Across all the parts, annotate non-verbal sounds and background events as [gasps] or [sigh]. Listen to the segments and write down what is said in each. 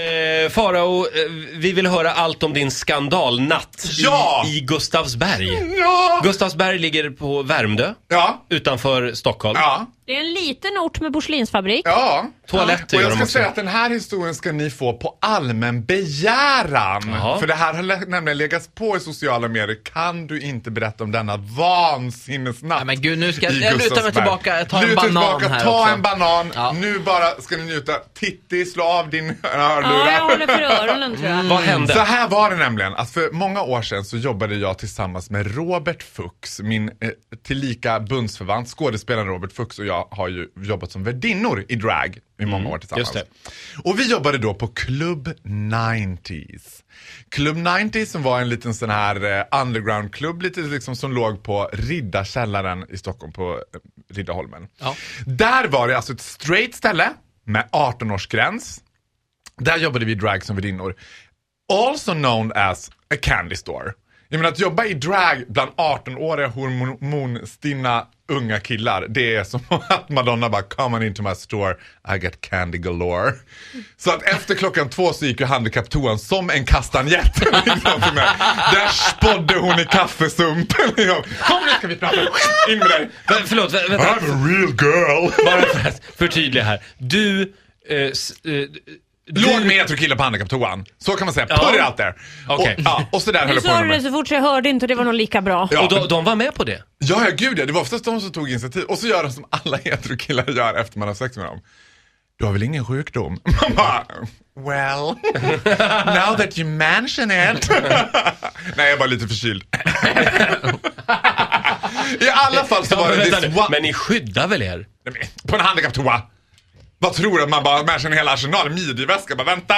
Eh, Farao, eh, vi vill höra allt om din skandalnatt Ja! i, i Gustavsberg. Ja! Gustavsberg ligger på Värmdö, Ja. utanför Stockholm. Ja. Det är en liten ort med porslinsfabrik. Ja. Toaletter Och jag ska säga att den här historien ska ni få på allmän begäran. Jaha. För det här har lä- nämligen legats på i sociala medier. Kan du inte berätta om denna vansinnesnatt Nej, men gud, nu ska- i jag lutar mig Gustavsberg? tillbaka, ta en Luta banan tillbaka, här ta också. en banan. Ja. Nu bara ska ni njuta. Titti, slå av din [laughs] Ja, hörlurar. jag håller för öronen tror jag. Vad hände? Så här var det nämligen, att för många år sedan så jobbade jag tillsammans med Robert Fuchs, min eh, tillika bundsförvant, skådespelaren Robert Fuchs och jag har ju jobbat som värdinnor i drag i många år tillsammans. just Och vi jobbade då på Club 90s. Club 90s som var en liten sån här eh, undergroundklubb lite liksom som låg på Riddarkällaren i Stockholm på eh, Riddarholmen. Ja. Där var det alltså ett straight ställe med 18-årsgräns. Där jobbade vi drag som värdinnor. Also known as a candy store. Jag menar att jobba i drag bland 18-åriga hormonstinna unga killar, det är som [laughs] att Madonna bara come on into my store, I get candy galore. Så att efter klockan två så gick ju handikapptoan som en kastanjett. [laughs] liksom. Där spådde hon i kaffesumpen. [laughs] liksom. Kom nu ska vi prata, in med dig. Men, förlåt, vä- vänta. I'm a real girl. Bara för att förtydliga här. Du... Eh, eh, Låg med heterokillar på handikapptoan. Så kan man säga. Ja. Put it out there. Okej. Och, ja, och så där höll jag på sa du med. det så fort så jag hörde inte och det var nog lika bra. Ja, och de, de var med på det? Ja, ja, gud ja. Det var oftast de som tog initiativ. Och så gör de som alla heterokillar gör efter man har sex med dem. Du har väl ingen sjukdom? [laughs] Man bara, well, [laughs] now that you mention it. [laughs] Nej, jag är bara lite förkyld. I alla fall så var men, det vänta this nu. one... men ni skyddar väl er? På en handikapptoa. Vad tror du att man bara med sig en hel arsenal? Midjeväska, bara vänta.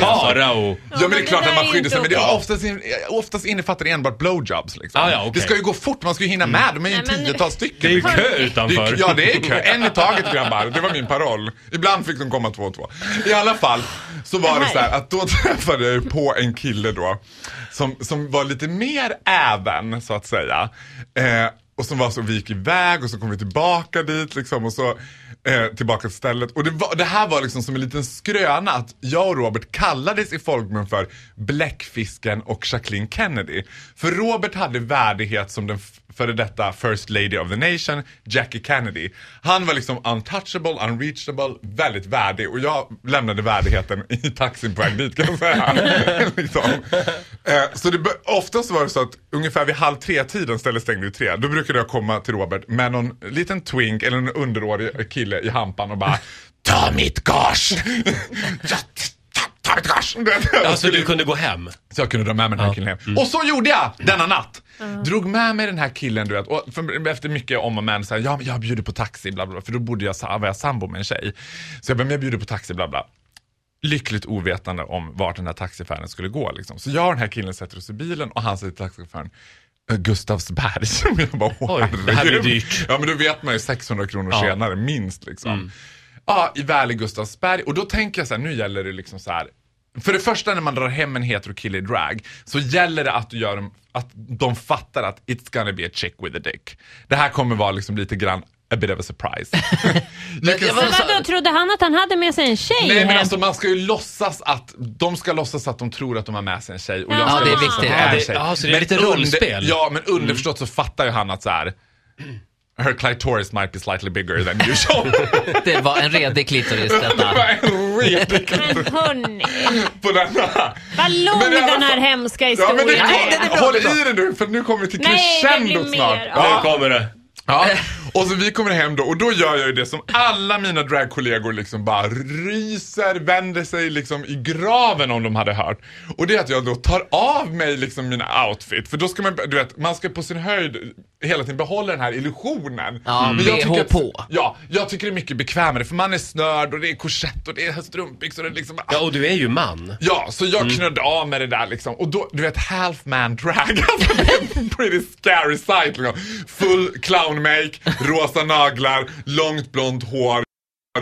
Farao! Ja men det är klart det att man skyddar sig inte men det är oftast, in, oftast innefattar det enbart blowjobs liksom. Ah, ja, okej. Det ska ju gå fort, man ska ju hinna med. De är ju men- tiotal stycken. Det är ju kö Det är, utanför. ja det är kö, en i taget grabbar. Det var min paroll. Ibland fick de komma två och två. I alla fall så var det så här att då [laughs] träffade jag ju på en kille då som, som var lite mer även så att säga. Eh, och som var så, vi gick iväg och så kom vi tillbaka dit liksom och så eh, tillbaka till stället. Och det, var, det här var liksom som en liten skröna att jag och Robert kallades i folkmun för Bläckfisken och Jacqueline Kennedy. För Robert hade värdighet som den före detta First Lady of the Nation, Jackie Kennedy. Han var liksom untouchable, unreachable, väldigt värdig och jag lämnade värdigheten i taxin på väg dit kan jag säga. [laughs] liksom. eh, så det, oftast var det så att ungefär vid halv tre-tiden, stället stängde ju tre, då brukade jag komma till Robert med någon liten twink eller en underårig kille i hampan och bara Ta mitt gage! [laughs] ja, ta, ta mitt gage! Alltså du kunde gå hem? Så jag kunde dra med mig den här killen hem. Mm. Och så gjorde jag denna natt. Drog med mig den här killen du vet. Och för, efter mycket om och men så här, ja men jag bjuder på taxi bla bla. För då bodde jag, var jag sambo med en tjej. Så jag bara, men jag bjuder på taxi bla bla. Lyckligt ovetande om vart den här taxifärden skulle gå liksom. Så jag och den här killen sätter oss i bilen och han säger till taxichauffören "Eh, Gustavsberg. [laughs] Jag bara, Oj, det här blir herregud." dyrt. Ja men då vet man ju 600 kronor Ja. Mm. senare minst liksom. Ja, i väl i Gustavsberg. Och då tänker jag så här, nu gäller det liksom så här. För det första när man drar hem en hetero kille i drag så gäller det att du gör att de fattar att it's gonna be a chick with a dick. Det här kommer vara liksom lite grann a bit of a surprise. [laughs] Vadå, trodde han att han hade med sig en tjej Nej men hem? alltså man ska ju låtsas att, de ska låtsas att de tror att de har med sig en tjej och jag Ja, ska det är låtsas att viktigt. de Ja, en det- tjej. ja, så det är lite rollspel. ja men underförstått så fattar ju han att så här. Her clitoris might be slightly bigger than usual. [laughs] Det var en redig klitoris [laughs] Det detta. var en redig Men hörni, på denna. vad lång Men i alla den här fall- hemska Ja men det historien kom, är. den är bra, håll den är i dig nu för nu kommer vi till Nej, det blir crescendot mer. snart. Ja. Nu kommer det. Ja, Och så vi kommer hem då och då gör jag ju det som alla mina dragkollegor liksom bara ryser, vänder sig liksom i graven om de hade hört. Och det är att jag då tar av mig liksom mina outfit. För då ska man, du vet, man ska på sin höjd hela tiden behålla den här illusionen. Ja, Men jag tycker att- på. Ja, jag tycker det är mycket bekvämare för man är snörd och det är korsett och det är strumpbyxor och liksom... Ja, och du är ju man. Ja, så jag knödde av med det där liksom. Och då, du vet, half man drag. [laughs] Alltså, det är en pretty scary sight. Liksom. Full clown make, rosa naglar, långt blont hår.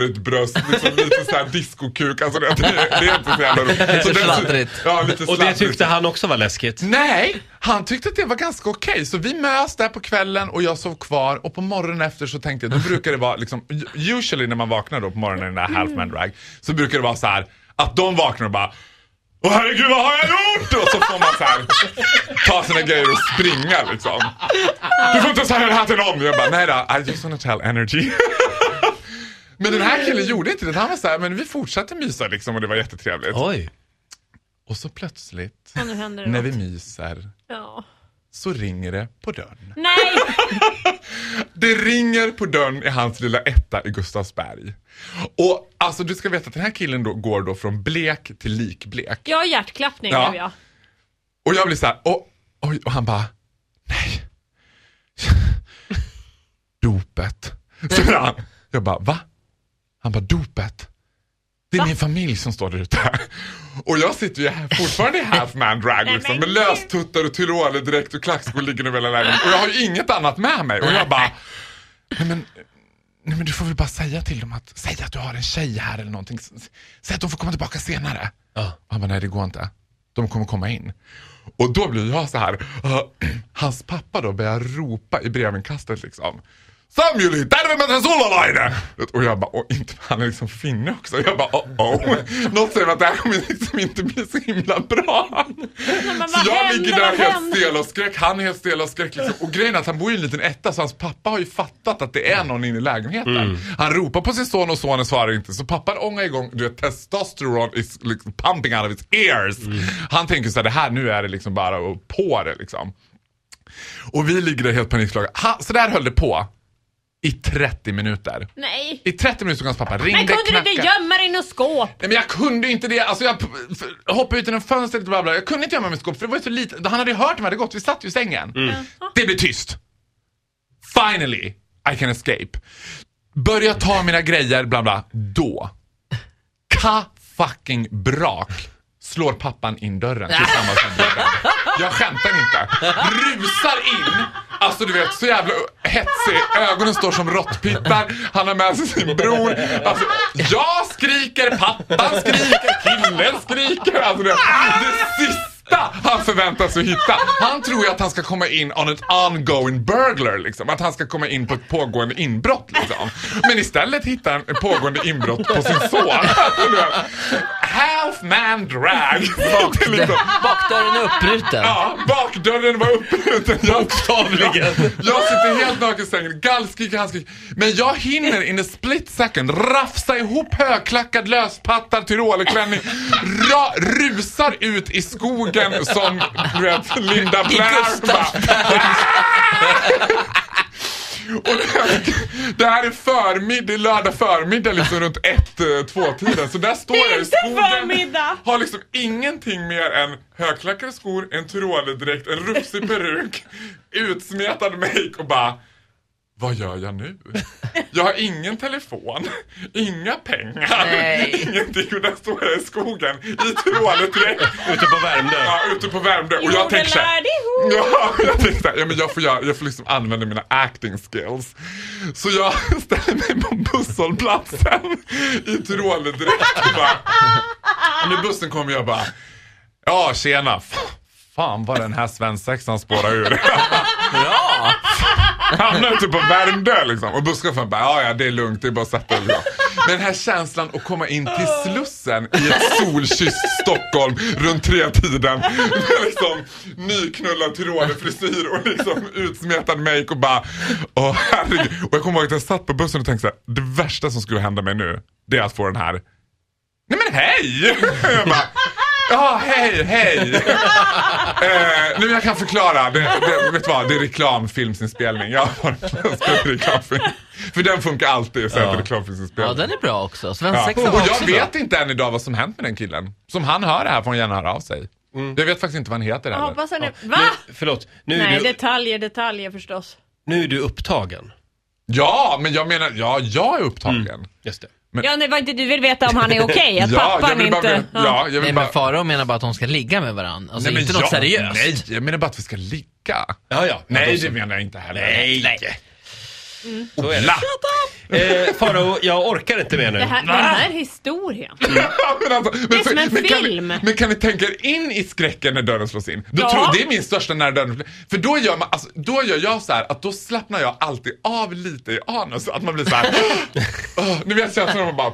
Ett bröst, liksom lite såhär discokuk, alltså det, det, det är inte så jävla roligt. Lite Så sladdrigt. Ja, lite Och det sladdrigt. tyckte han också var läskigt. Nej, han tyckte att det var ganska okej. Så vi mös där på kvällen och jag sov kvar och på morgonen efter så tänkte jag, då brukar det vara liksom, usually när man vaknar då på morgonen i den där half man drag, så brukar det vara så här att de vaknar och bara Åh herregud vad har jag gjort? Och så får man så här ta sina grejer och springa liksom. Du får inte säga det här till någon. Jag bara, nej då, I just wanna tell energy. Men den här killen gjorde inte det. Han var så här, men vi fortsatte mysa liksom och det var jättetrevligt. Oj. Och så plötsligt, när något. vi myser, Ja. så ringer det på dörren. Nej! Det ringer på dörren i hans lilla etta i Gustavsberg. Och alltså du ska veta att den här killen då går då från blek till likblek. Jag har hjärtklappning Ja. nu ja. Och jag blir så här, och, oj, och han bara, nej. [laughs] Dopet. Han. Jag bara, va? Han bara, dopet. Det är min familj som står där ute. Och jag sitter ju här fortfarande i half man drag liksom, med löstuttar och tyroledräkt och klackskor liggande över hela lägenheten. Och jag har ju inget annat med mig. Och jag bara, nej men, nej men du får väl bara säga till dem att, säg att du har en tjej här eller någonting. Säg att de får komma tillbaka senare. Ja. Och han bara, nej det går inte. De kommer komma in. Och då blir jag så här, uh, [clears throat] hans pappa då börjar ropa i brevinkastet liksom. Samuli, terve sullalainen! Och jag bara, och inte, han är liksom finne också. Jag bara, oh oh. Något säger att det här kommer liksom inte bli så himla bra. Men Så jag hände? ligger där helt stel och skräck, han är helt stel och skräck. Liksom. Och grejen är att han bor i en liten etta så hans pappa har ju fattat att det är någon inne i lägenheten. Han ropar på sin son och sonen svarar inte. Så pappan ångar igång, du vet testosteron is liksom pumping out of his ears. Han tänker så här, det här nu är det liksom bara att på det liksom. Och vi ligger där helt panikslagna. Så där höll det på. I 30 minuter. Nej. I 30 minuter hans pappa ringde, Men kunde du inte gömma dig i något skåp? Nej men jag kunde inte det. Alltså jag hoppade ut genom fönstret och bla bla. Jag kunde inte gömma mig i skåp för det var ju så lite. Han hade ju hört vi hade gått. Vi satt ju i sängen. Det blev tyst. Finally I can escape. Börja ta mina grejer bla bla. Då. Ka fucking brak. Slår pappan in dörren tillsammans med [laughs] dörren. Jag skämtar inte. Rusar in. Alltså du vet, så jävla hetsig. Ögonen står som råttpittar. Han har med sig sin bror. Alltså, jag skriker, pappan skriker, killen skriker. Alltså det, det sista han förväntar sig att hitta. Han tror ju att han ska komma in on ett ongoing burglar liksom. Att han ska komma in på ett pågående inbrott liksom. Men istället hittar han ett pågående inbrott på sin son. Alltså, Half man drag. [laughs] Liksom, Bakdörren är uppbruten. Ja, bakdörren var uppbruten. Bokstavligen. Jag sitter helt naken i sängen, gallskriker, han skriker. Men jag hinner in a split second rafsa ihop högklackad löspattad tyrolerklänning, ra- rusar ut i skogen som du vet, Linda Blair. [laughs] Och det, det här är förmiddag, lördag förmiddag liksom runt ett, eh, två tiden Så där står jag i skogen. förmiddag. Har liksom ingenting mer än högklackade skor, en tyroledräkt, en rufsig peruk, [laughs] utsmetad make och bara vad gör jag nu? Jag har ingen telefon, inga pengar, Nej. ingenting. Och där står jag i skogen i tyroledräkt. Ute på Värmdö. Ja, ute på Värmdö. Och jag tänker så här, Ja, jag tänkte såhär, ja, men jag får, göra, jag får liksom använda mina acting skills. Så jag [laughs] ställer mig på busshållplatsen i tyroledräkt och bara... Och när bussen kommer jag bara... Ja, tjena. Fan vad den här svensexan spårar ur. Bra! Hamnar ute typ på Värmdö liksom. Och busschauffören bara, ja ja det är lugnt, det är bara att sätta dig. Men den här känslan att komma in till Slussen i ett solkysst Stockholm runt tre-tiden med liksom nyknullad tyrolerfrisyr och liksom utsmetad make och bara, åh herregud. Och jag kommer ihåg att jag satt på bussen och tänkte så här, det värsta som skulle hända mig nu, det är att få den här Nej men hej! Jag bara, Ja, hej, hej! [laughs] eh, nu jag kan förklara. Det, det, vet du vad, det är reklamfilmsinspelning. Jag har spelat reklamfilm. För den funkar alltid är Ja, reklamfilmsinspelning. den är bra också. Ja. Svensexa var Och jag också vet bra. inte än idag vad som hänt med den killen. Som han hör det här får han gärna höra av sig. Jag vet faktiskt inte vad han heter heller. hoppas han är... Va? Nu, förlåt, nu Nej, du, detaljer, detaljer förstås. nu är du upptagen. Ja, men jag menar, ja, jag är upptagen. Just det. Ja, nej, var inte du vill veta om han är okej? Att [laughs] ja, pappan jag vill bara, inte... ja. jag vill Nej bara, men Farao menar bara att de ska ligga med varandra. Alltså men inte något jag- seriöst. Nej, jag menar bara att vi ska ligga. Ja, ja. Nej, Ja, det menar jag inte heller. Nej. Så är La. Eh, Faro, jag orkar inte mer nu. Det här, den här historien. men alltså, men Det är som en men kan, film. ni- men kan ni tänka er in i skräcken när dörren slås in? Då Ja. tror, det är min största när dörren slås För då gör, man, alltså, då gör jag så här att då slappnar jag alltid av lite i anus. Att man blir så här. [gasps] "Åh", ni vet känslan när man bara... [laughs]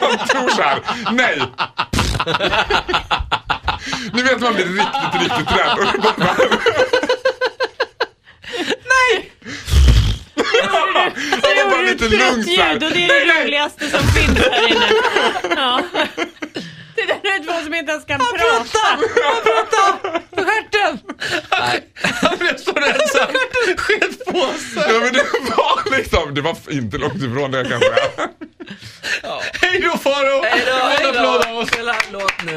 man tror så här. Nej. [laughs] ni vet man blir riktigt, riktigt rädd. [laughs] Och det bara, Det man bara lite lugn så här. ljud och det är det roligaste som finns här inne. [laughs] Ja. Det där är två som inte ens kan prata. Stjärten! Han blev så rädd så han sket på sig. Ja men det var liksom, det var inte långt ifrån det kan jag säga. Hej då Faro! Hej då, En applåd av oss. Spela en låt nu.